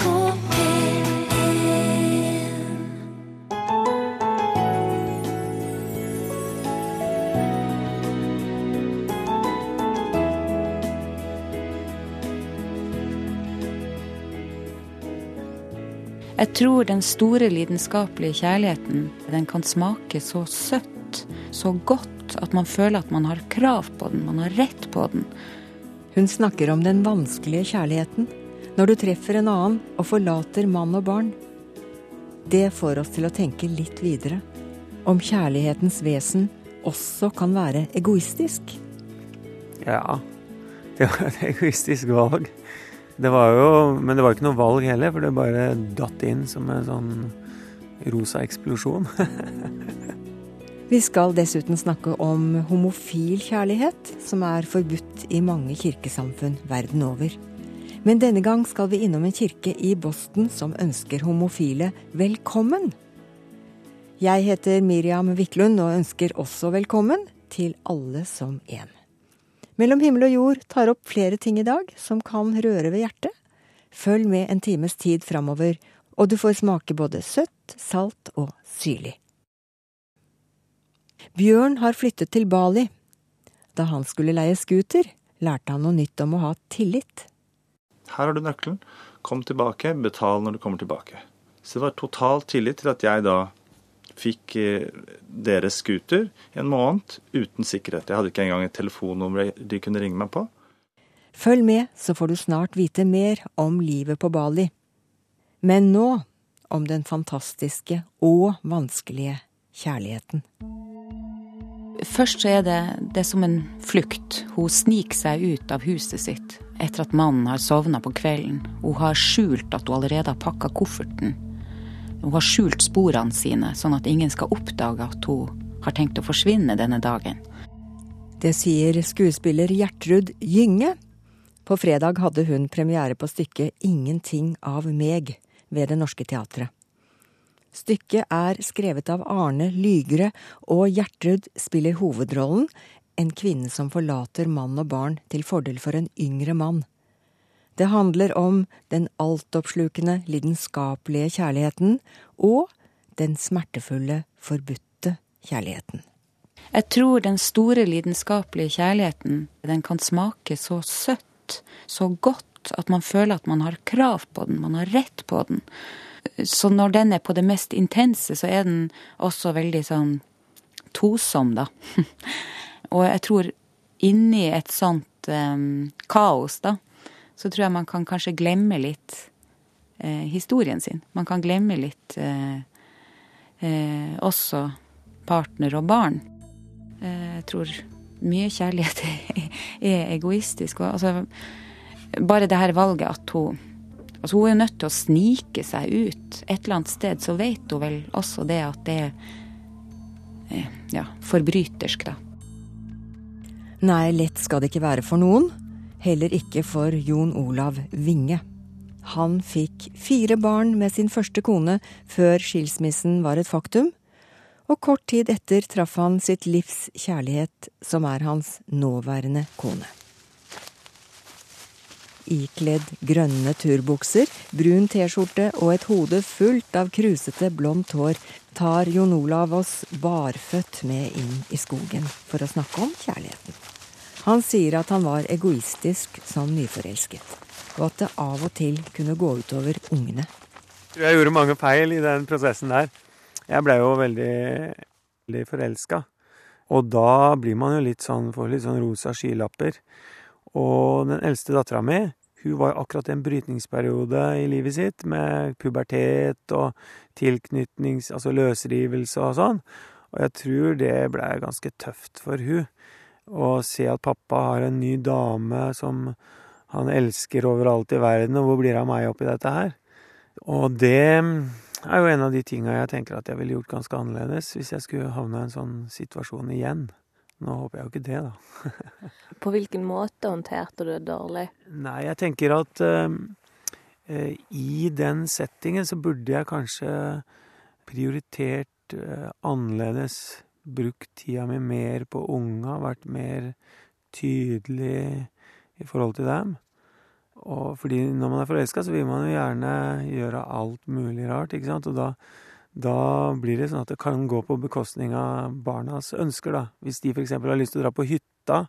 NRK P1 Jeg tror den store lidenskapelige kjærligheten den kan smake så søtt, så godt, at man føler at man har krav på den, man har rett på den. Hun snakker om den vanskelige kjærligheten, når du treffer en annen og forlater mann og barn. Det får oss til å tenke litt videre. Om kjærlighetens vesen også kan være egoistisk. Ja, det var et egoistisk valg. Det var jo, men det var ikke noe valg heller, for det bare datt inn som en sånn rosa eksplosjon. Vi skal dessuten snakke om homofil kjærlighet, som er forbudt i mange kirkesamfunn verden over. Men denne gang skal vi innom en kirke i Boston som ønsker homofile velkommen. Jeg heter Miriam Wiklund og ønsker også velkommen til alle som en. Mellom himmel og jord tar opp flere ting i dag som kan røre ved hjertet. Følg med en times tid framover, og du får smake både søtt, salt og syrlig. Bjørn har flyttet til Bali. Da han skulle leie scooter, lærte han noe nytt om å ha tillit. Her har du nøkkelen. Kom tilbake, betal når du kommer tilbake. Så det var total tillit til at jeg da fikk eh, deres scooter en måned uten sikkerhet. Jeg hadde ikke engang et telefonnummer de kunne ringe meg på. Følg med, så får du snart vite mer om livet på Bali. Men nå om den fantastiske og vanskelige kjærligheten. Først så er det, det er som en flukt. Hun sniker seg ut av huset sitt etter at mannen har sovna på kvelden. Hun har skjult at hun allerede har pakka kofferten. Hun har skjult sporene sine, sånn at ingen skal oppdage at hun har tenkt å forsvinne denne dagen. Det sier skuespiller Gjertrud Gynge. På fredag hadde hun premiere på stykket Ingenting av meg ved Det Norske Teatret. Stykket er skrevet av Arne Lygre, og Gjertrud spiller hovedrollen, en kvinne som forlater mann og barn til fordel for en yngre mann. Det handler om den altoppslukende, lidenskapelige kjærligheten og den smertefulle, forbudte kjærligheten. Jeg tror den store lidenskapelige kjærligheten den kan smake så søtt, så godt, at man føler at man har krav på den, man har rett på den. Så når den er på det mest intense, så er den også veldig sånn tosom, da. Og jeg tror inni et sånt um, kaos, da, så tror jeg man kan kanskje glemme litt eh, historien sin. Man kan glemme litt eh, eh, også partner og barn. Eh, jeg tror mye kjærlighet er egoistisk. Og, altså, bare det her valget at hun Altså, hun er jo nødt til å snike seg ut. Et eller annet sted så vet hun vel også det at det er eh, ja, forbrytersk, da. Nei, lett skal det ikke være for noen. Heller ikke for Jon Olav Winge. Han fikk fire barn med sin første kone før skilsmissen var et faktum, og kort tid etter traff han sitt livs kjærlighet, som er hans nåværende kone. Ikledd grønne turbukser, brun T-skjorte og et hode fullt av krusete, blondt hår tar Jon Olav oss barføtt med inn i skogen for å snakke om kjærligheten. Han sier at han var egoistisk som nyforelsket, og at det av og til kunne gå utover ungene. Jeg gjorde mange feil i den prosessen der. Jeg blei jo veldig, veldig forelska. Og da blir man jo litt sånn, får litt sånn rosa skylapper. Og den eldste dattera mi, hun var akkurat i en brytningsperiode i livet sitt, med pubertet og tilknytnings... Altså løsrivelse og sånn. Og jeg tror det blei ganske tøft for hun å se at pappa har en ny dame som han elsker overalt i verden, og hvor blir det av meg oppi dette her? Og det er jo en av de tinga jeg tenker at jeg ville gjort ganske annerledes hvis jeg skulle havna i en sånn situasjon igjen. Nå håper jeg jo ikke det, da. På hvilken måte håndterte du det dårlig? Nei, jeg tenker at eh, i den settingen så burde jeg kanskje prioritert uh, annerledes. Brukt tida mi mer på unga, vært mer tydelig i forhold til dem. Og fordi når man er forelska, så vil man jo gjerne gjøre alt mulig rart, ikke sant. Og da, da blir det sånn at det kan gå på bekostning av barnas ønsker, da. Hvis de f.eks. har lyst til å dra på hytta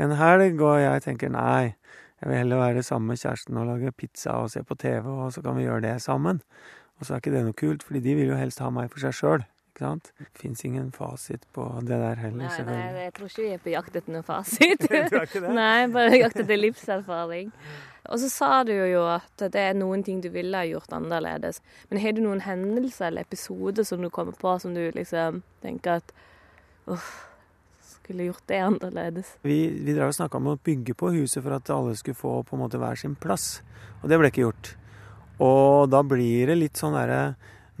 en helg, og jeg tenker nei, jeg vil heller være sammen med kjæresten og lage pizza og se på TV, og så kan vi gjøre det sammen. Og så er ikke det noe kult, fordi de vil jo helst ha meg for seg sjøl. Ikke sant? Fins ingen fasit på det der heller, Nei, selvfølgelig. nei, jeg tror ikke vi er på jakt etter noen fasit. Du er ikke det? Nei, bare jakt etter livserfaring. Og så sa du jo at det er noen ting du ville ha gjort annerledes. Men har du noen hendelser eller episoder som du kommer på som du liksom tenker at uff, skulle gjort det annerledes? Vi, vi drev og snakka om å bygge på huset for at alle skulle få på en måte hver sin plass. Og det ble ikke gjort. Og da blir det litt sånn derre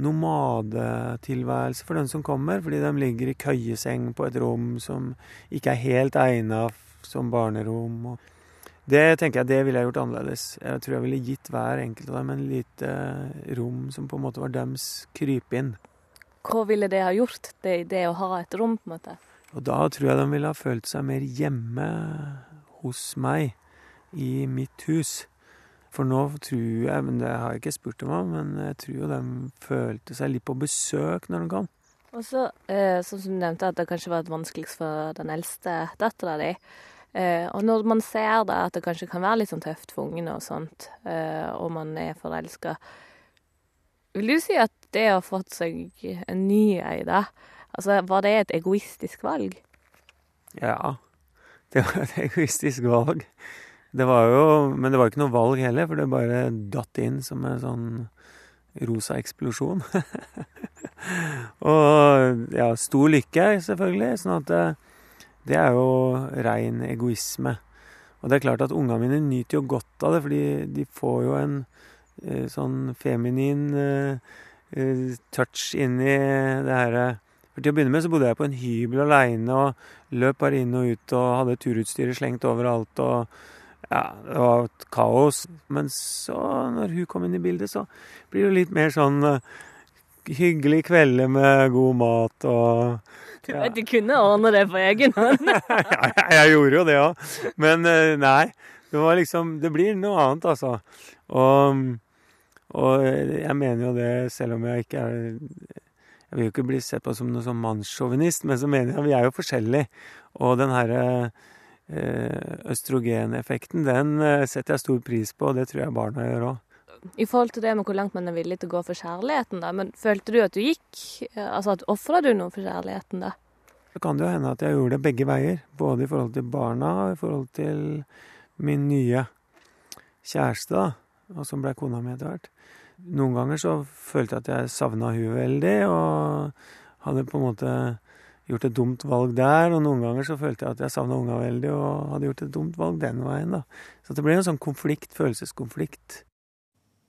nomadetilværelse for den som kommer, fordi de ligger i køyeseng på et rom som ikke er helt egna som barnerom. Det tenker jeg det ville jeg gjort annerledes. Jeg tror jeg ville gitt hver enkelt av dem en lite rom som på en måte var dems krypinn. Hva ville det ha gjort, det, det å ha et rom, på en måte? Og da tror jeg de ville ha følt seg mer hjemme hos meg, i mitt hus. For nå tror jeg, men det har jeg ikke spurt dem om, men jeg tror jo de følte seg litt på besøk når de kom. Og så, eh, sånn som du nevnte, at det kanskje var vanskeligst for den eldste dattera di. Eh, og når man ser det, at det kanskje kan være litt sånn tøft for ungene og sånt, eh, og man er forelska, vil du si at det å ha fått seg en ny ei, da, altså var det et egoistisk valg? Ja, det var et egoistisk valg. Det var jo, men det var ikke noe valg heller, for det bare datt inn som en sånn rosa eksplosjon. og ja, stor lykke, selvfølgelig. Sånn at det, det er jo rein egoisme. Og det er klart at ungene mine nyter jo godt av det, fordi de får jo en eh, sånn feminin eh, eh, touch inn i det herre For til å begynne med så bodde jeg på en hybel aleine og løp bare inn og ut og hadde turutstyret slengt overalt og ja, det var et kaos. Men så, når hun kom inn i bildet, så blir det litt mer sånn uh, hyggelige kvelder med god mat og Du vet, du kunne ordne det på egen hånd. ja, jeg gjorde jo det òg. Men uh, nei. Det var liksom Det blir noe annet, altså. Og, og jeg mener jo det, selv om jeg ikke er Jeg vil jo ikke bli sett på som noe sånn mannssjåvinist, men så mener jeg vi er jo forskjellige. Og den herre eh, østrogeneffekten, den eh, setter jeg stor pris på, og det tror jeg barna gjør òg. I forhold til det med hvor langt man er villig til å gå for kjærligheten, da. Men følte du at du gikk eh, Altså at ofra du noe for kjærligheten, da? Det kan jo hende at jeg gjorde det begge veier. Både i forhold til barna og i forhold til min nye kjæreste, da. Og som ble kona mi etter hvert. Noen ganger så følte jeg at jeg savna hun veldig, og hadde på en måte gjort et dumt valg der. Og noen ganger så følte jeg at jeg savna unga veldig, og hadde gjort et dumt valg den veien, da. Så det ble en sånn konflikt, følelseskonflikt.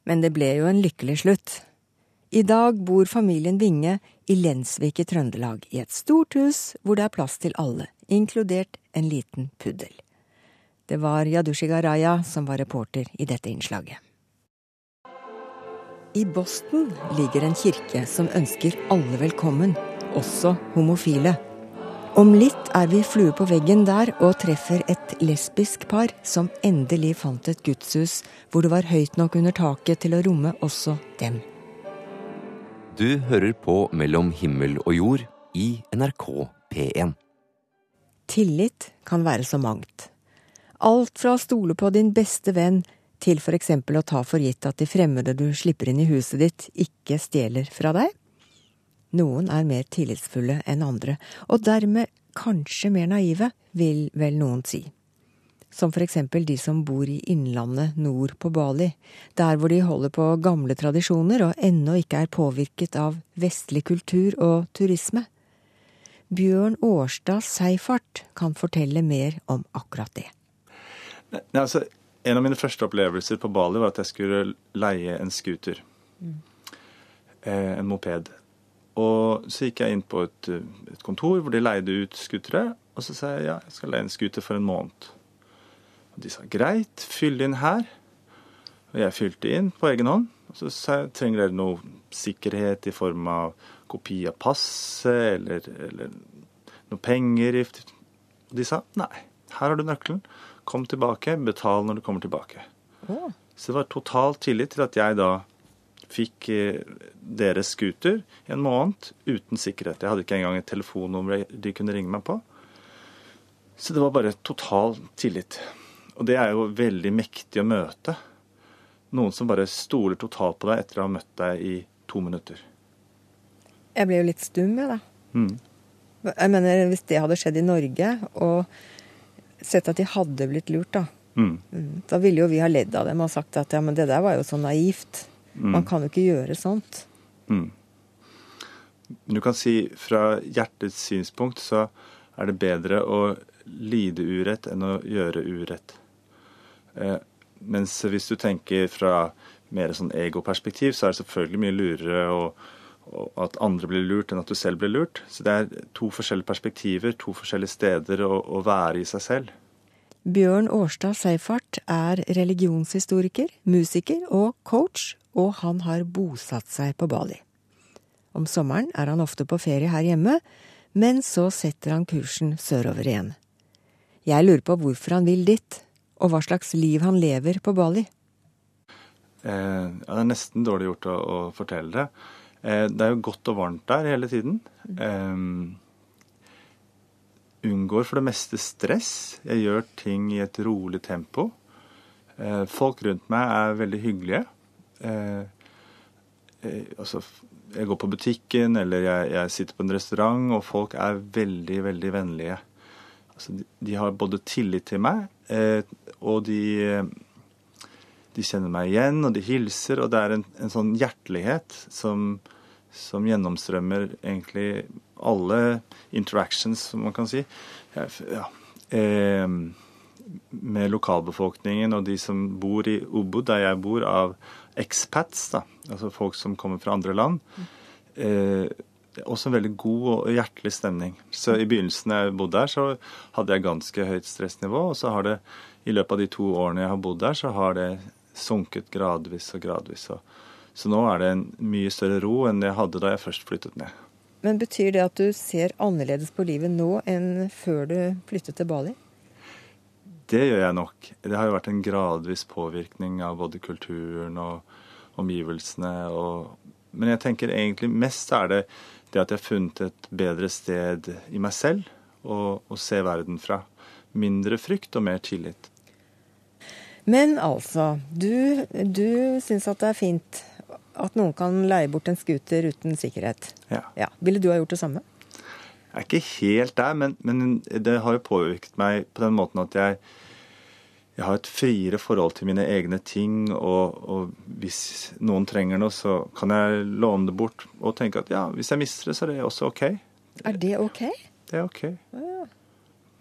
Men det ble jo en lykkelig slutt. I dag bor familien Winge i Lensvik i Trøndelag, i et stort hus hvor det er plass til alle, inkludert en liten puddel. Det var Yadushi Garaya som var reporter i dette innslaget. I Boston ligger en kirke som ønsker alle velkommen, også homofile. Om litt er vi flue på veggen der og treffer et lesbisk par som endelig fant et gudshus hvor det var høyt nok under taket til å romme også dem. Du hører på Mellom himmel og jord i NRK P1. Tillit kan være så mangt. Alt fra å stole på din beste venn til eksempel å ta for gitt at de fremmede du slipper inn i huset ditt, ikke stjeler fra deg. Noen er mer tillitsfulle enn andre, og dermed kanskje mer naive, vil vel noen si. Som for eksempel de som bor i innlandet nord på Bali, der hvor de holder på gamle tradisjoner og ennå ikke er påvirket av vestlig kultur og turisme. Bjørn Årstad Seifert kan fortelle mer om akkurat det. Nei, altså, en av mine første opplevelser på Bali var at jeg skulle leie en scooter. Eh, en moped. Og så gikk jeg inn på et, et kontor hvor de leide ut skutere. Og så sa jeg ja, jeg skal leie en scooter for en måned. Og de sa greit, fyll inn her. Og jeg fylte inn på egen hånd. Og så sa jeg trenger dere noe sikkerhet i form av kopi av passet eller, eller noe penger? Og de sa nei, her har du nøkkelen. Kom tilbake, betal når du kommer tilbake. Ja. Så det var total tillit til at jeg da fikk eh, deres scooter en måned uten sikkerhet. Jeg hadde ikke engang et telefonnummer de kunne ringe meg på. Så det var bare total tillit. Og det er jo veldig mektig å møte. Noen som bare stoler totalt på deg etter å ha møtt deg i to minutter. Jeg ble jo litt stum, jeg, da. Mm. Jeg mener, Hvis det hadde skjedd i Norge, og sett at de hadde blitt lurt, da, Mm. mm, da ville jo vi ha ledd av dem og sagt at ja, men det der var jo så naivt. Man kan jo ikke gjøre sånt. Mm. Du kan si fra hjertets synspunkt så er det bedre å lide urett enn å gjøre urett. Eh, mens hvis du tenker fra mer sånn egoperspektiv, så er det selvfølgelig mye lurere å, å, at andre blir lurt enn at du selv blir lurt. Så det er to forskjellige perspektiver, to forskjellige steder å, å være i seg selv. Bjørn Årstad Seifert er religionshistoriker, musiker og coach, og han har bosatt seg på Bali. Om sommeren er han ofte på ferie her hjemme, men så setter han kursen sørover igjen. Jeg lurer på hvorfor han vil dit, og hva slags liv han lever på Bali. Eh, ja, det er nesten dårlig gjort å, å fortelle det. Eh, det er jo godt og varmt der hele tiden. Eh, unngår for det meste stress. Jeg gjør ting i et rolig tempo. Eh, folk rundt meg er veldig hyggelige. Eh, eh, altså, jeg går på butikken, eller jeg, jeg sitter på en restaurant, og folk er veldig, veldig vennlige. Altså, de, de har både tillit til meg, og de de kjenner meg igjen, og de hilser, og det er en, en sånn hjertelighet som, som gjennomstrømmer egentlig alle interactions, som man kan si. Ja. Eh, med lokalbefolkningen og de som bor i Ubud, der jeg bor, av expats, da, altså folk som kommer fra andre land. Eh, også en veldig god og hjertelig stemning. Så I begynnelsen da jeg bodde der, så hadde jeg ganske høyt stressnivå. Og så har det i løpet av de to årene jeg har bodd der, så har det sunket gradvis og gradvis. Og, så nå er det en mye større ro enn jeg hadde da jeg først flyttet ned. Men betyr det at du ser annerledes på livet nå enn før du flyttet til Bali? Det gjør jeg nok. Det har jo vært en gradvis påvirkning av både kulturen og omgivelsene. Og, men jeg tenker egentlig mest er det det at jeg har funnet et bedre sted i meg selv å, å se verden fra. Mindre frykt og mer tillit. Men altså, du, du syns at det er fint at noen kan leie bort en scooter uten sikkerhet. Ja. Ja. Ville du ha gjort det samme? Jeg er ikke helt der, men, men det har jo påvirket meg på den måten at jeg, jeg har et friere forhold til mine egne ting, og, og hvis noen trenger noe, så kan jeg låne det bort og tenke at ja, hvis jeg mister det, så er det også OK. Er det ok? Det er OK.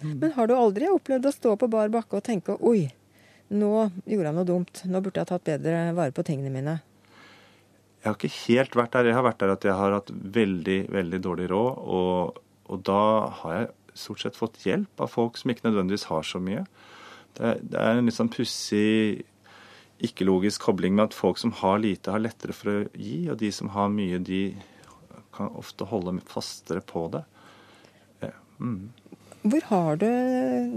Men har du aldri opplevd å stå på bar bakke og tenke oi, nå gjorde jeg noe dumt, nå burde jeg tatt bedre vare på tingene mine? Jeg har ikke helt vært der. Jeg har vært der at jeg har hatt veldig, veldig dårlig råd, og, og da har jeg stort sett fått hjelp av folk som ikke nødvendigvis har så mye. Det, det er en litt sånn pussig, ikke-logisk kobling med at folk som har lite, har lettere for å gi, og de som har mye, de kan ofte holde fastere på det. Ja, Mm. Hvor har du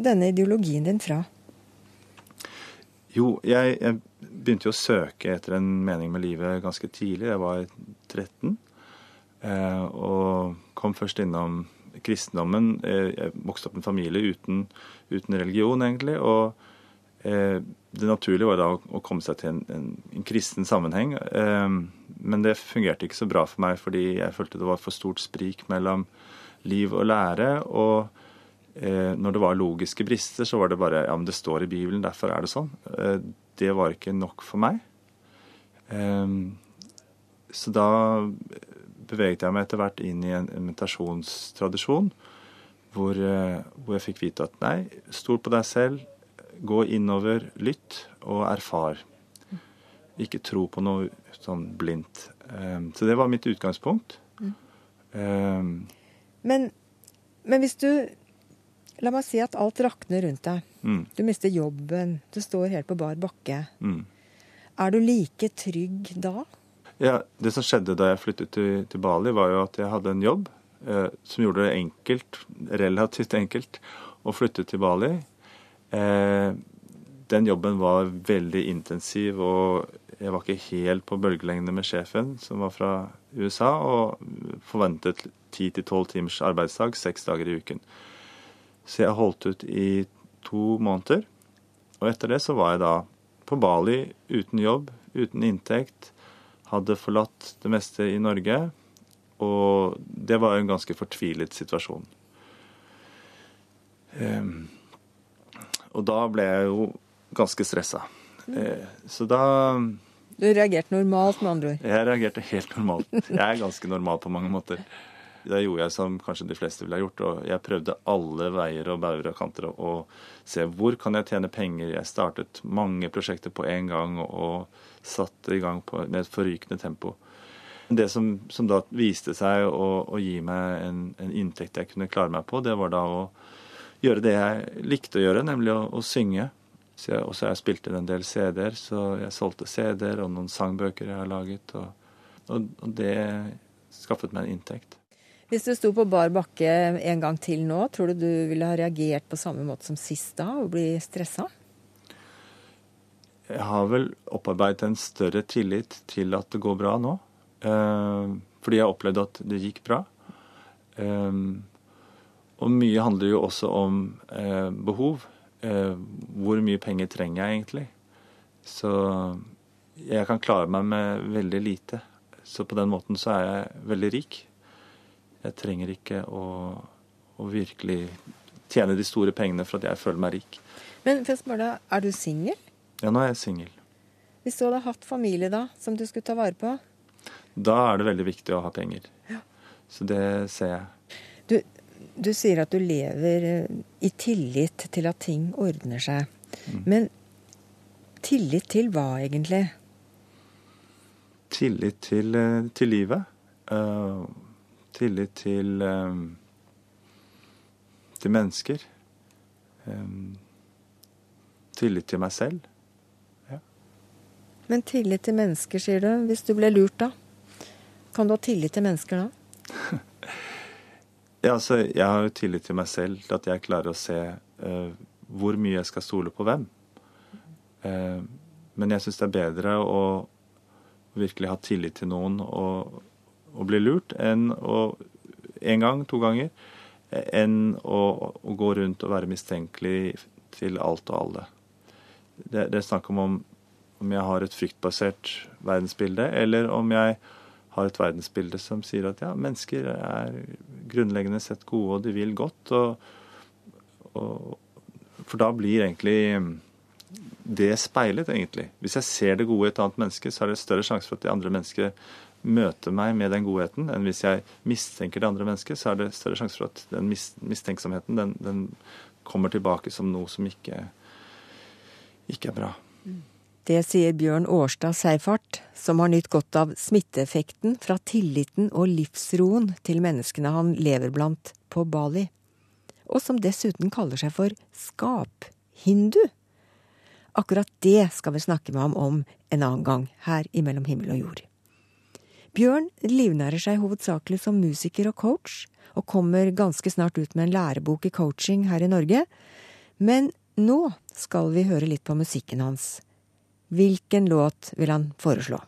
denne ideologien din fra? Jo, jeg, jeg begynte jo å søke etter en mening med livet ganske tidlig. Jeg var 13. Eh, og kom først innom kristendommen. Eh, jeg vokste opp i en familie uten, uten religion, egentlig. Og eh, det naturlige var da å, komme seg til en, en, en kristen sammenheng. Men det fungerte ikke så bra for meg, fordi jeg følte det var for stort sprik mellom liv og lære. og når det var logiske brister, så var det bare ja, men det står i Bibelen, derfor er det sånn. Det var ikke nok for meg. Eh, så da beveget jeg meg etter hvert inn i en, meditasjonstradisjon hvor, eh, hvor jeg fikk vite at nei, stol på deg selv, gå innover, lytt og erfar. Ikke tro på noe sånn blindt. Eh, så det var mitt utgangspunkt. Eh, Men, men hvis du La meg si at alt rakner rundt deg. mm, Du mister jobben, du står helt på bar bakke. mm. Er du like trygg da? Ja, Det som skjedde da jeg flyttet til, til Bali, var jo at jeg hadde en jobb eh, som gjorde det enkelt, relativt enkelt, å flytte til Bali. Eh, den jobben var veldig intensiv, og jeg var ikke helt på bølgelengde med sjefen, som var fra USA, og forventet 10-12 timers arbeidsdag seks dager i uken. Så jeg holdt ut i to måneder. Og etter det så var jeg da på Bali uten jobb, uten inntekt. Hadde forlatt det meste i Norge. Og det var en ganske fortvilet situasjon. Um, og da ble jeg jo ganske stressa. Mm. Uh, så da Du reagerte normalt, med andre ord? Jeg reagerte helt normalt. Jeg er ganske normal på mange måter. Det gjorde jeg som kanskje de fleste ville ha gjort. og Jeg prøvde alle veier og bauger og kanter og se hvor kan jeg tjene penger. Jeg startet mange prosjekter på en gang og satte i gang på, med et forrykende tempo. Det som, som, da viste seg å, å gi meg en, en, inntekt jeg kunne klare meg på, det var da å gjøre det jeg likte å gjøre, nemlig å, å synge. Så jeg, også jeg spilte en del CD-er, så jeg solgte CD-er og noen sangbøker jeg har laget. Og, og det skaffet meg en inntekt. Hvis du sto på bar bakke en gang til nå, tror du du ville ha reagert på samme måte som sist da, og bli stressa? Jeg har vel opparbeidet en større tillit til at det går bra nå. Eh, fordi jeg opplevde at det gikk bra. Eh, og mye handler jo også om eh, behov. Hvor mye penger trenger jeg egentlig? Så jeg kan klare meg med veldig lite. Så på den måten så er jeg veldig rik. Jeg trenger ikke å, å virkelig tjene de store pengene for at jeg føler meg rik. Men for spørre deg, er du singel? Ja, nå er jeg singel. Hvis du hadde hatt familie da, som du skulle ta vare på? Da er det veldig viktig å ha penger. Ja. Så det ser jeg. Du, du, sier at du lever eh, i tillit til at ting ordner seg. Mm. Men tillit til hva, egentlig? Tillit til, eh, til livet. Uh, tillit til, um, til mennesker. Um, tillit til meg selv. Ja. Men tillit til mennesker, sier du. Hvis du ble lurt, da? Kan du ha tillit til mennesker da? ja, altså, jeg har jo tillit til meg selv, til at jeg klarer å se uh, hvor mye jeg skal stole på hvem. Uh, men jeg syns det er bedre å virkelig ha tillit til noen og å bli lurt enn å En gang, to ganger. Enn å, å gå rundt og være mistenkelig til alt og alle. Det, det er snakk om om jeg har et fryktbasert verdensbilde, eller om jeg har et verdensbilde som sier at ja, mennesker er grunnleggende sett gode, og de vil godt. Og, og, for da blir egentlig det speilet, egentlig. Hvis jeg ser det gode i et annet menneske, så er det større sjanse for at det andre mennesket møter meg med den godheten, enn hvis jeg mistenker det andre mennesket, så er det større sjanse for at den mistenksomheten den, den, kommer tilbake som noe som ikke, ikke er bra. Det sier Bjørn Årstad Seifert, som har nytt godt av smitteeffekten fra tilliten og livsroen til menneskene han lever blant på Bali, og som dessuten kaller seg for skaphindu. Akkurat det skal vi snakke med ham om en annen gang, her i Mellom himmel og jord. Bjørn livnærer seg hovedsakelig som musiker og coach, og kommer ganske snart ut med en lærebok i coaching her i Norge. Men nå skal vi høre litt på musikken hans. Hvilken låt vil han foreslå?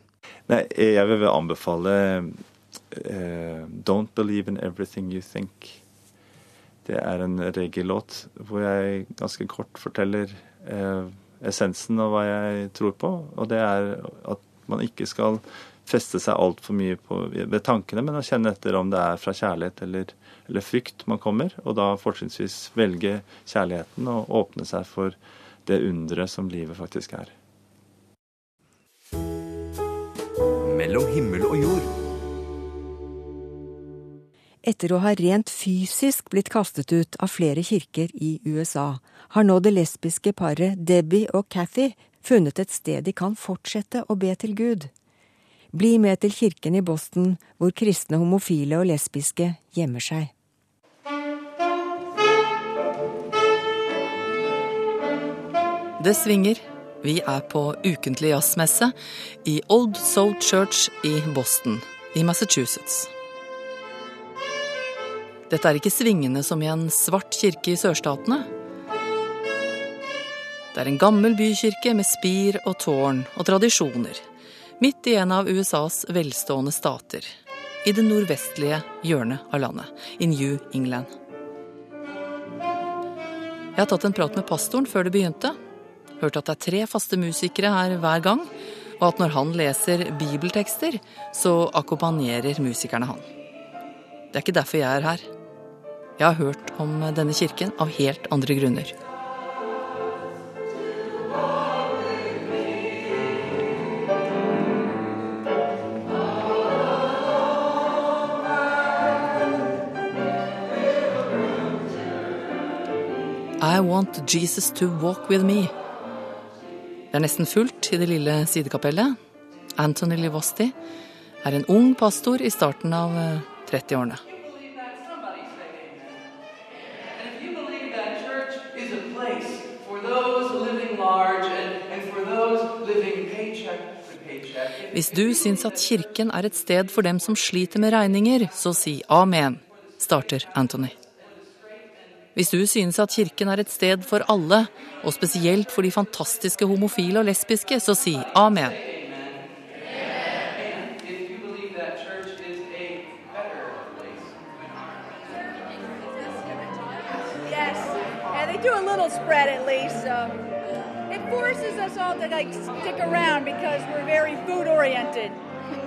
Nei, jeg vil anbefale uh, Don't Believe in Everything You Think. Det er en reggae-låt hvor jeg ganske kort forteller uh, essensen av hva jeg tror på. Og det er at man ikke skal feste seg altfor mye på, ved tankene, men å kjenne etter om det er fra kjærlighet eller, eller frykt man kommer, og da fortrinnsvis velge kjærligheten og åpne seg for det underet som livet faktisk er. Mellom himmel og jord. Etter å ha rent fysisk blitt kastet ut av flere kirker i USA, har nå det lesbiske paret Debbie og Cathy funnet et sted de kan fortsette å be til Gud. Bli med til kirken i Boston, hvor kristne homofile og lesbiske gjemmer seg. Det svinger. Vi er på ukentlig jazzmesse i Old Soul Church i Boston i Massachusetts. Dette er ikke svingende som i en svart kirke i sørstatene. Det er en gammel bykirke med spir og tårn og tradisjoner. Midt i en av USAs velstående stater. I det nordvestlige hjørnet av landet, i New England. Jeg har tatt en prat med pastoren før det begynte. Hørt at det er tre faste musikere her hver gang, og at når han leser bibeltekster, så akkompagnerer musikerne han. Det er ikke derfor jeg er her. Jeg har hørt om denne kirken av helt andre grunner. I want Jesus to walk with me. Det er nesten fullt i det lille sidekapellet. Anthony Livosti er en ung pastor i starten av 30-årene. Hvis du syns at kirken er et sted for dem som sliter med regninger, så si amen, starter Anthony. Hvis du synes at kirken er et sted for alle, og spesielt for de fantastiske homofile og lesbiske, så si amen. Yes, and they do a little spread at least. It forces us all to like stick around because we're very food oriented.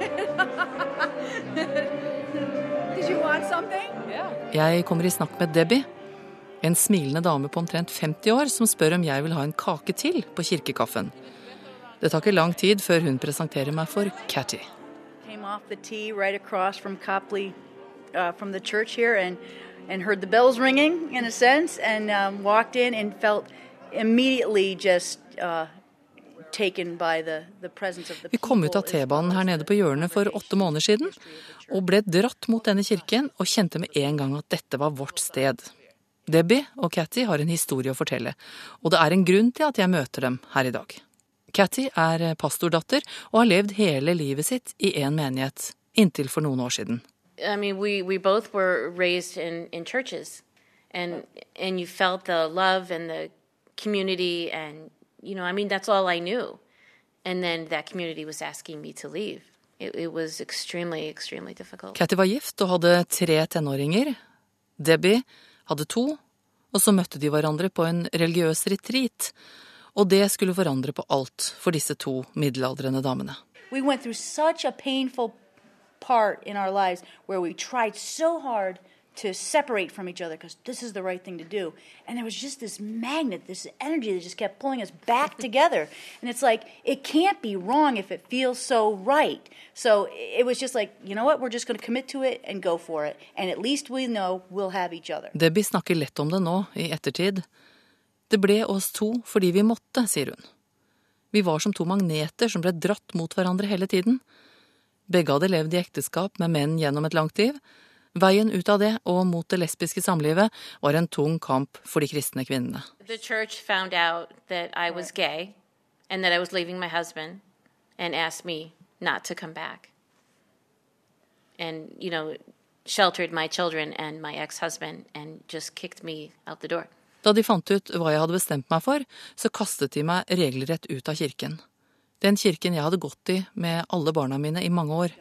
Did you want something? Jeg kommer i snakk med Debbie, en smilende dame på omtrent 50 år som spør om jeg vil ha en kake til på kirkekaffen. Det tar ikke lang tid før hun presenterer meg for Catty. Uh, from the church here, and and heard the bells ringing in a sense, and um, walked in and felt immediately just uh, Vi kom ut av T-banen her nede på hjørnet for åtte måneder siden, og ble dratt mot denne kirken og kjente med en gang at dette var vårt sted. Debbie og Catty har en historie å fortelle, og det er en grunn til at jeg møter dem her i dag. Catty er pastordatter og har levd hele livet sitt i én menighet, inntil for noen år siden. I mean, we, we both were raised in, in churches, and and you felt the love and the community, and you know, I mean, that's all I knew. And then that community was asking me to leave. It, it was extremely, extremely difficult. Catty var gift og hadde tre tenåringer. Debbie hadde to, og så møtte de hverandre på en religiøs retreat. Og det skulle forandre på alt for disse to middelaldrende damene. we went through such a painful part in our lives where we tried to separate from each other because this is the right thing to do. And there was just this magnet, this energy that just kept pulling us back together. And it's like, it can't be wrong if it feels so right. So it was just like, you know what, we're just going to commit to it and go for it. And at least we know we'll have each other. Debbie snakker lett om det nå, i ettertid. Det ble oss to fordi vi måtte, sier hun. Vi var som to magneter som ble dratt mot hverandre hele tiden. Begge hadde levd i ekteskap med menn gjennom et langt liv. Veien ut av det og mot det lesbiske samlivet var en tung kamp for de kristne kvinnene. The church found out that I was gay and that I was leaving my husband and asked me not to come back. And, you know, sheltered my children and my ex husband and just kicked me out the door. Da de fant ut hva jeg hadde bestemt meg for, så kastet de meg regelrett ut av kirken. Den kirken jeg hadde gått i med alle barna mine i mange år.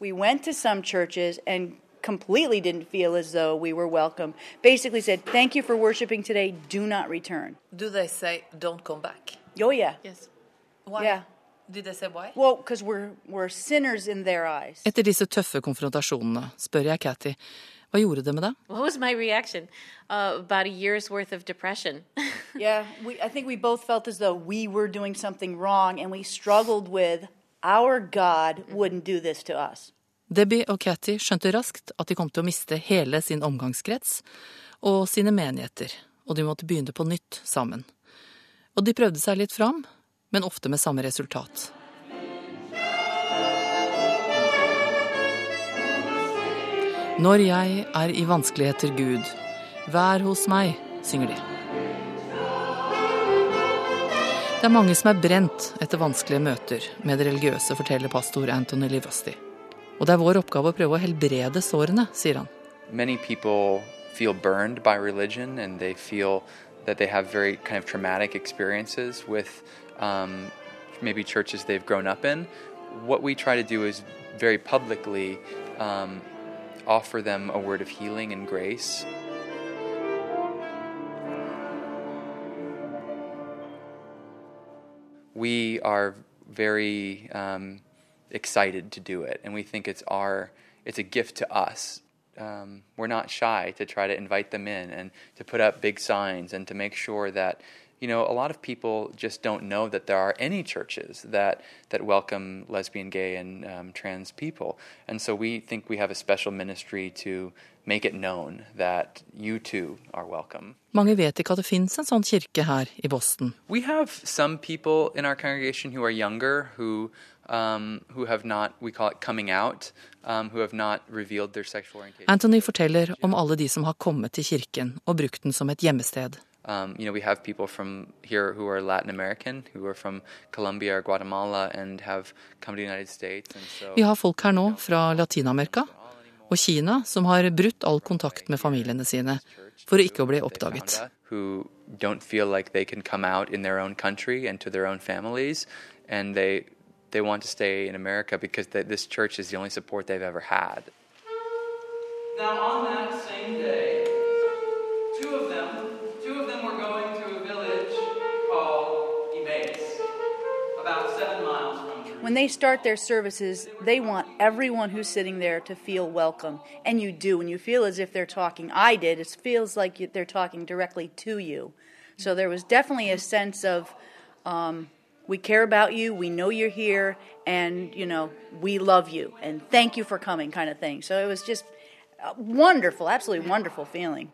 We went to some churches and completely didn't feel as though we were welcome. Basically said, thank you for worshiping today, do not return. Do they say don't come back? Oh, yeah. Yes. Why? Yeah. Did they say why? Well, because we're, we're sinners in their eyes. Etter disse tøffe konfrontasjonene spør jeg Cathy hva gjorde det med deg? What was my reaction? Uh, about a year's worth of depression. yeah, we, I think we both felt as though we were doing something wrong and we struggled with our God wouldn't do this to us. Debbie og Cathy skjønte raskt at de kom til å miste hele sin omgangskrets og sine menigheter, og de måtte begynne på nytt sammen. Og de prøvde seg litt fram, men ofte med samme resultat. Når jeg er i vanskeligheter, Gud, vær hos meg, synger de. Det er mange som er brent etter vanskelige møter med det religiøse, forteller pastor Anthony Livasti. Og det er vår oppgave å prøve å helbrede sårene, sier han. Many people feel burned by religion and they feel that they have very kind of traumatic experiences with um, maybe churches they've grown up in. What we try to do is very publicly um, offer them a word of healing and grace. We are very um, excited to do it, and we think it's our it's a gift to us. Um, we're not shy to try to invite them in and to put up big signs and to make sure that you know, a lot of people just don't know that there are any churches that that welcome lesbian, gay, and um, trans people, and so we think we have a special ministry to Mange vet ikke at det fins en sånn kirke her i Boston. Vi har um, um. Anthony forteller om alle de som har kommet til kirken og brukt den som et gjemmested. Um, you know, we have people from here who are Latin American, who are from Colombia or Guatemala and have come to the United States. So, Vi har folk her nå fra Latin-Amerika og Kina som har brutt all kontakt med familiene sine for ikke å bli oppdaget. Now on that same day, two of out When they start their services, they want everyone who's sitting there to feel welcome. And you do. And you feel as if they're talking. I did. It feels like they're talking directly to you. So there was definitely a sense of um, we care about you, we know you're here, and, you know, we love you. And thank you for coming, kind of thing. So it was just a wonderful, absolutely wonderful feeling.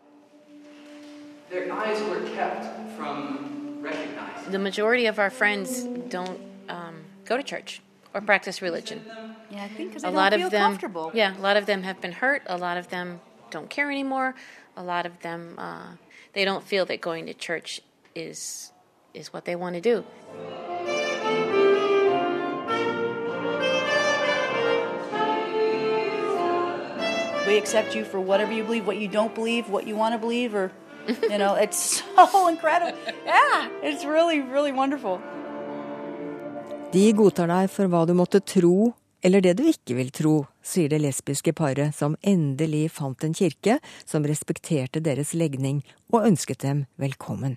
Their eyes were kept from recognizing. The majority of our friends don't um, go to church or practice religion. Yeah, I think because a lot of them, yeah, a lot of them have been hurt. A lot of them don't care anymore. A lot of them, uh, they don't feel that going to church is is what they want to do. We accept you for whatever you believe, what you don't believe, what you want to believe, or, you know, it's so incredible. Yeah, it's really, really wonderful. De godtar deg for hva du måtte tro eller det du ikke vil tro, sier det lesbiske paret som endelig fant en kirke som respekterte deres legning og ønsket dem velkommen.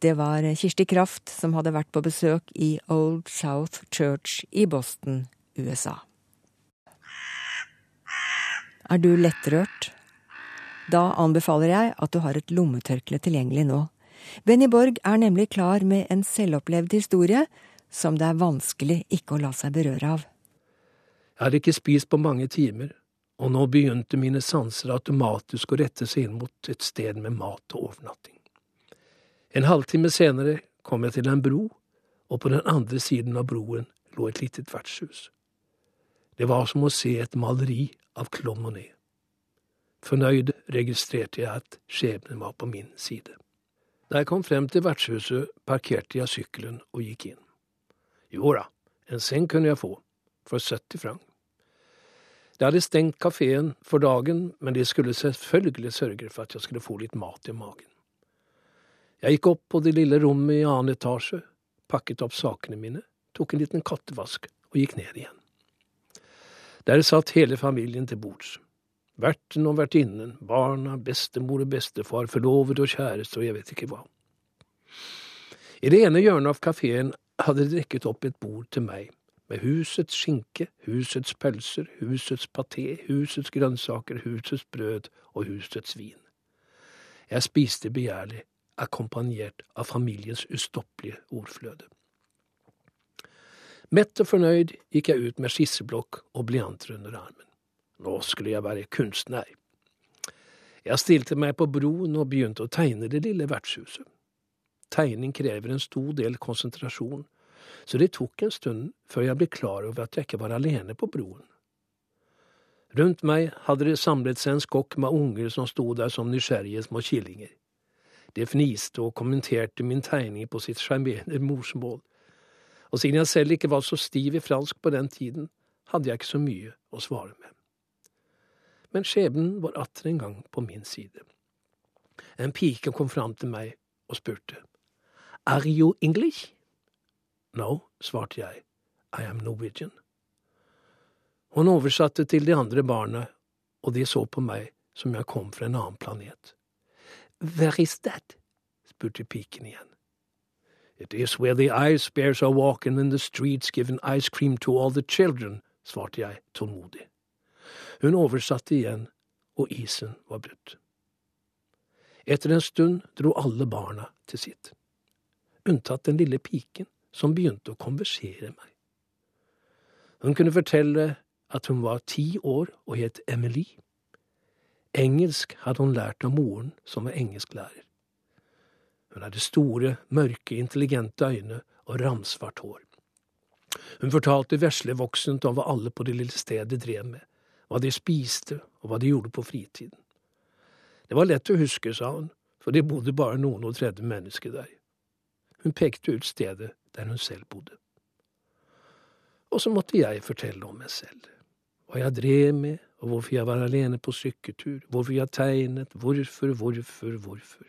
Det var Kirsti Kraft som hadde vært på besøk i Old South Church i Boston, USA. Er du lettrørt? Da anbefaler jeg at du har et lommetørkle tilgjengelig nå. Benny Borg er nemlig klar med en selvopplevd historie som det er vanskelig ikke å la seg berøre av. Jeg hadde ikke spist på mange timer, og nå begynte mine sanser automatisk å rette seg inn mot et sted med mat og overnatting. En halvtime senere kom jeg til en bro, og på den andre siden av broen lå et lite vertshus. Det var som å se et maleri av Claude Monet. Fornøyd registrerte jeg at skjebnen var på min side. Da jeg kom frem til vertshuset, parkerte jeg sykkelen og gikk inn. Jo da, en seng kunne jeg få, for 70 franc. De hadde stengt kafeen for dagen, men de skulle selvfølgelig sørge for at jeg skulle få litt mat i magen. Jeg gikk opp på det lille rommet i annen etasje, pakket opp sakene mine, tok en liten kattevask og gikk ned igjen. Der satt hele familien til bords. Verten og vertinnen, barna, bestemor og bestefar, forlovet og kjæreste og jeg vet ikke hva. I det ene hjørnet av kafeen hadde de opp et bord til meg, med husets skinke, husets pølser, husets paté, husets grønnsaker, husets brød og husets vin. Jeg spiste begjærlig, akkompagnert av familiens ustoppelige ordfløde. Mett og fornøyd gikk jeg ut med skisseblokk og blyanter under armen. Nå skulle jeg være kunstner. Jeg stilte meg på broen og begynte å tegne det lille vertshuset. Tegning krever en stor del konsentrasjon, så det tok en stund før jeg ble klar over at jeg ikke var alene på broen. Rundt meg hadde det samlet seg en skokk med unger som sto der som nysgjerrige små killinger. De fniste og kommenterte min tegning på sitt sjarmerende morsmål, og siden jeg selv ikke var så stiv i fransk på den tiden, hadde jeg ikke så mye å svare med. Men skjebnen var atter en gang på min side. En pike kom fram til meg og spurte. Are you English? No, svarte jeg. I am Norwegian. Hun oversatte til de andre barna, og de så på meg som jeg kom fra en annen planet. Where is that? spurte piken igjen. It is where the ice bears are walking in the streets giving ice cream to all the children, svarte jeg tålmodig. Hun oversatte igjen, og isen var brutt. Etter en stund dro alle barna til sitt, unntatt den lille piken som begynte å konversere meg. Hun kunne fortelle at hun var ti år og het Emily. Engelsk hadde hun lært av moren, som var engelsklærer. Hun hadde store, mørke, intelligente øyne og ramsvart hår. Hun fortalte veslevoksent om hva alle på det lille stedet drev med, hva de spiste og hva de gjorde på fritiden. Det var lett å huske, sa hun, for det bodde bare noen og tredve mennesker der. Hun pekte ut stedet der hun selv bodde. Og så måtte jeg fortelle om meg selv, hva jeg drev med, og hvorfor jeg var alene på sykketur, hvorfor jeg tegnet, hvorfor, hvorfor, hvorfor.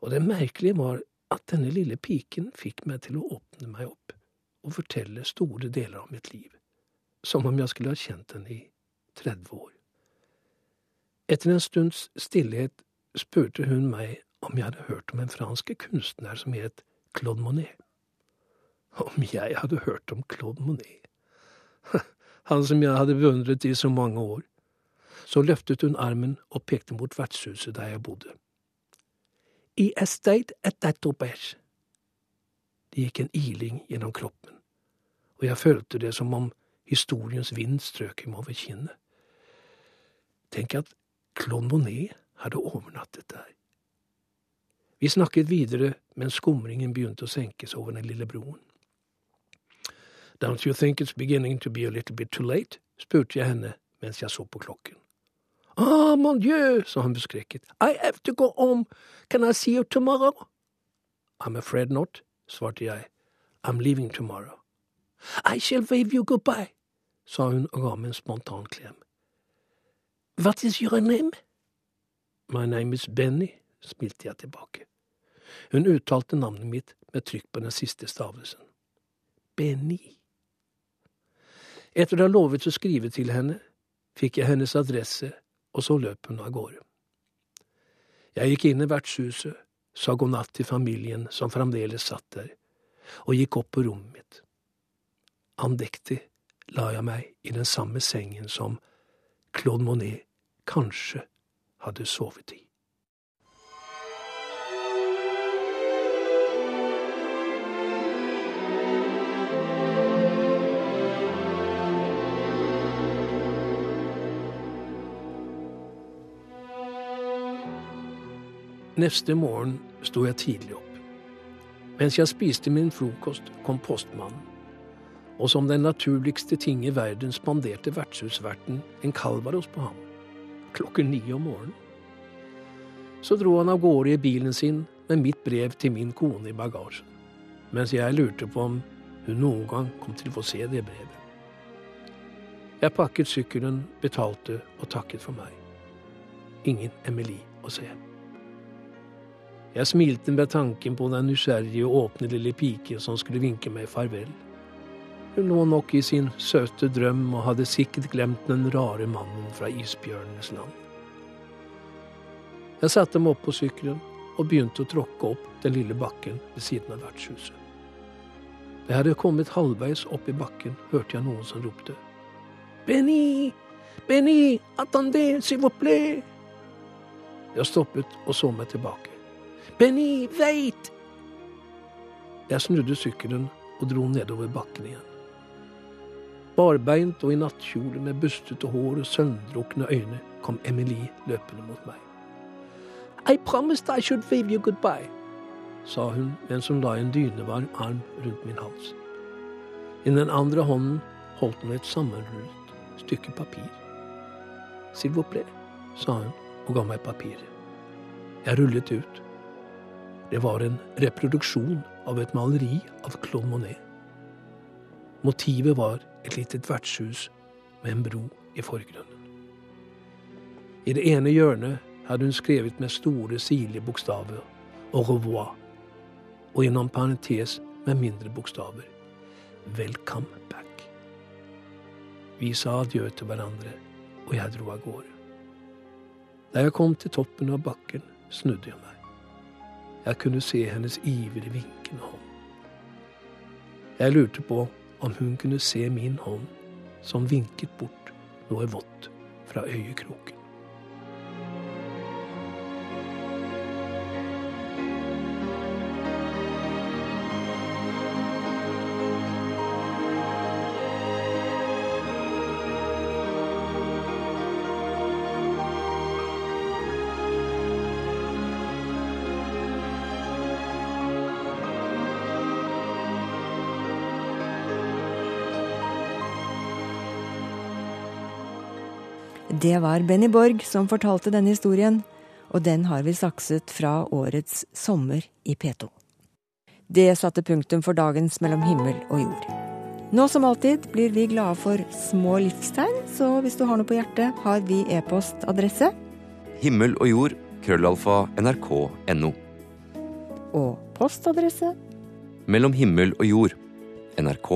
Og det merkelige var at denne lille piken fikk meg til å åpne meg opp og fortelle store deler av mitt liv, som om jeg skulle ha kjent henne i 30 år. Etter en stunds stillhet spurte hun meg om jeg hadde hørt om en fransk kunstner som het Claude Monet. Om jeg hadde hørt om Claude Monet? Han som jeg hadde beundret i så mange år. Så løftet hun armen og pekte mot vertshuset der jeg bodde. I estate at that auberge. Det gikk en iling gjennom kroppen, og jeg følte det som om historiens vind strøk meg over kinnet. Tenk at Claude Monet hadde overnattet der. Vi snakket videre mens skumringen begynte å senkes over den lille broen. Don't you think it's beginning to be a little bit too late? spurte jeg henne mens jeg så på klokken. Ah, mon dieu, sa hun beskrekket. I have to go home. Can I see you tomorrow? I'm afraid not, svarte jeg. I'm leaving tomorrow. I shall wave you goodbye, sa hun og ga meg en spontan klem. What is your name? My name is Benny, smilte jeg tilbake. Hun uttalte navnet mitt med trykk på den siste stavelsen. Benny. Etter å ha lovet å skrive til henne, fikk jeg hennes adresse, og så løp hun av gårde. Jeg gikk inn i vertshuset, sa god natt til familien som fremdeles satt der, og gikk opp på rommet mitt. Andektig la jeg meg i den samme sengen som Claude Monet kanskje hadde sovet i. Neste morgen sto jeg tidlig opp. Mens jeg spiste min frokost, kom postmannen, og som den naturligste ting i verden spanderte vertshusverten en kalvaros på ham, klokken ni om morgenen. Så dro han av gårde i bilen sin med mitt brev til min kone i bagasjen, mens jeg lurte på om hun noen gang kom til å få se det brevet. Jeg pakket sykkelen, betalte og takket for meg. Ingen Emily å se. Jeg smilte med tanken på den nysgjerrige og åpne lille pike som skulle vinke meg farvel. Hun lå nok i sin søte drøm og hadde sikkert glemt den rare mannen fra isbjørnenes land. Jeg satte meg opp på sykkelen og begynte å tråkke opp den lille bakken ved siden av vertshuset. Da jeg hadde kommet halvveis opp i bakken, hørte jeg noen som ropte. Benny! Benny! Attendez, s'il vous plaît! Jeg stoppet og så meg tilbake. Benny, veit! Jeg snudde sykkelen og dro nedover bakken igjen. Barbeint og i nattkjole med bustete hår og sønndrukne øyne kom Emily løpende mot meg. I promised I should wave you goodbye, sa hun mens hun la en dynevarm arm rundt min hals. I den andre hånden holdt hun et sammenrullet stykke papir. S'il sa hun og ga meg papiret. Jeg rullet ut. Det var en reproduksjon av et maleri av Claude Monet. Motivet var et lite vertshus med en bro i forgrunnen. I det ene hjørnet hadde hun skrevet med store, sirlige bokstaver au revoir, og gjennom parentes med mindre bokstaver welcome back. Vi sa adjø til hverandre, og jeg dro av gårde. Da jeg kom til toppen av bakken, snudde jeg meg. Jeg kunne se hennes ivrig vinkende hånd. Jeg lurte på om hun kunne se min hånd, som vinket bort noe vått fra øyekroken. Det var Benny Borg som fortalte denne historien, og den har vi sakset fra årets Sommer i P2. Det satte punktum for dagens Mellom himmel og jord. Nå som alltid blir vi glade for små livstegn, så hvis du har noe på hjertet, har vi e-postadresse. Himmel og jord, krøllalfa, nrk.no. Og postadresse. Mellom himmel og jord, NRK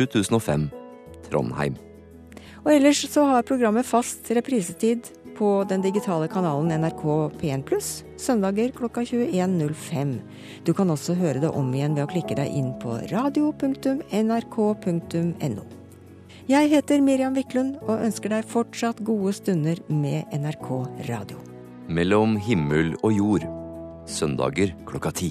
7005, Trondheim. Og ellers så har programmet fast reprisetid på den digitale kanalen NRK P1 pluss søndager klokka 21.05. Du kan også høre det om igjen ved å klikke deg inn på radio.nrk.no. Jeg heter Miriam Wiklund og ønsker deg fortsatt gode stunder med NRK Radio. Mellom himmel og jord, søndager klokka ti.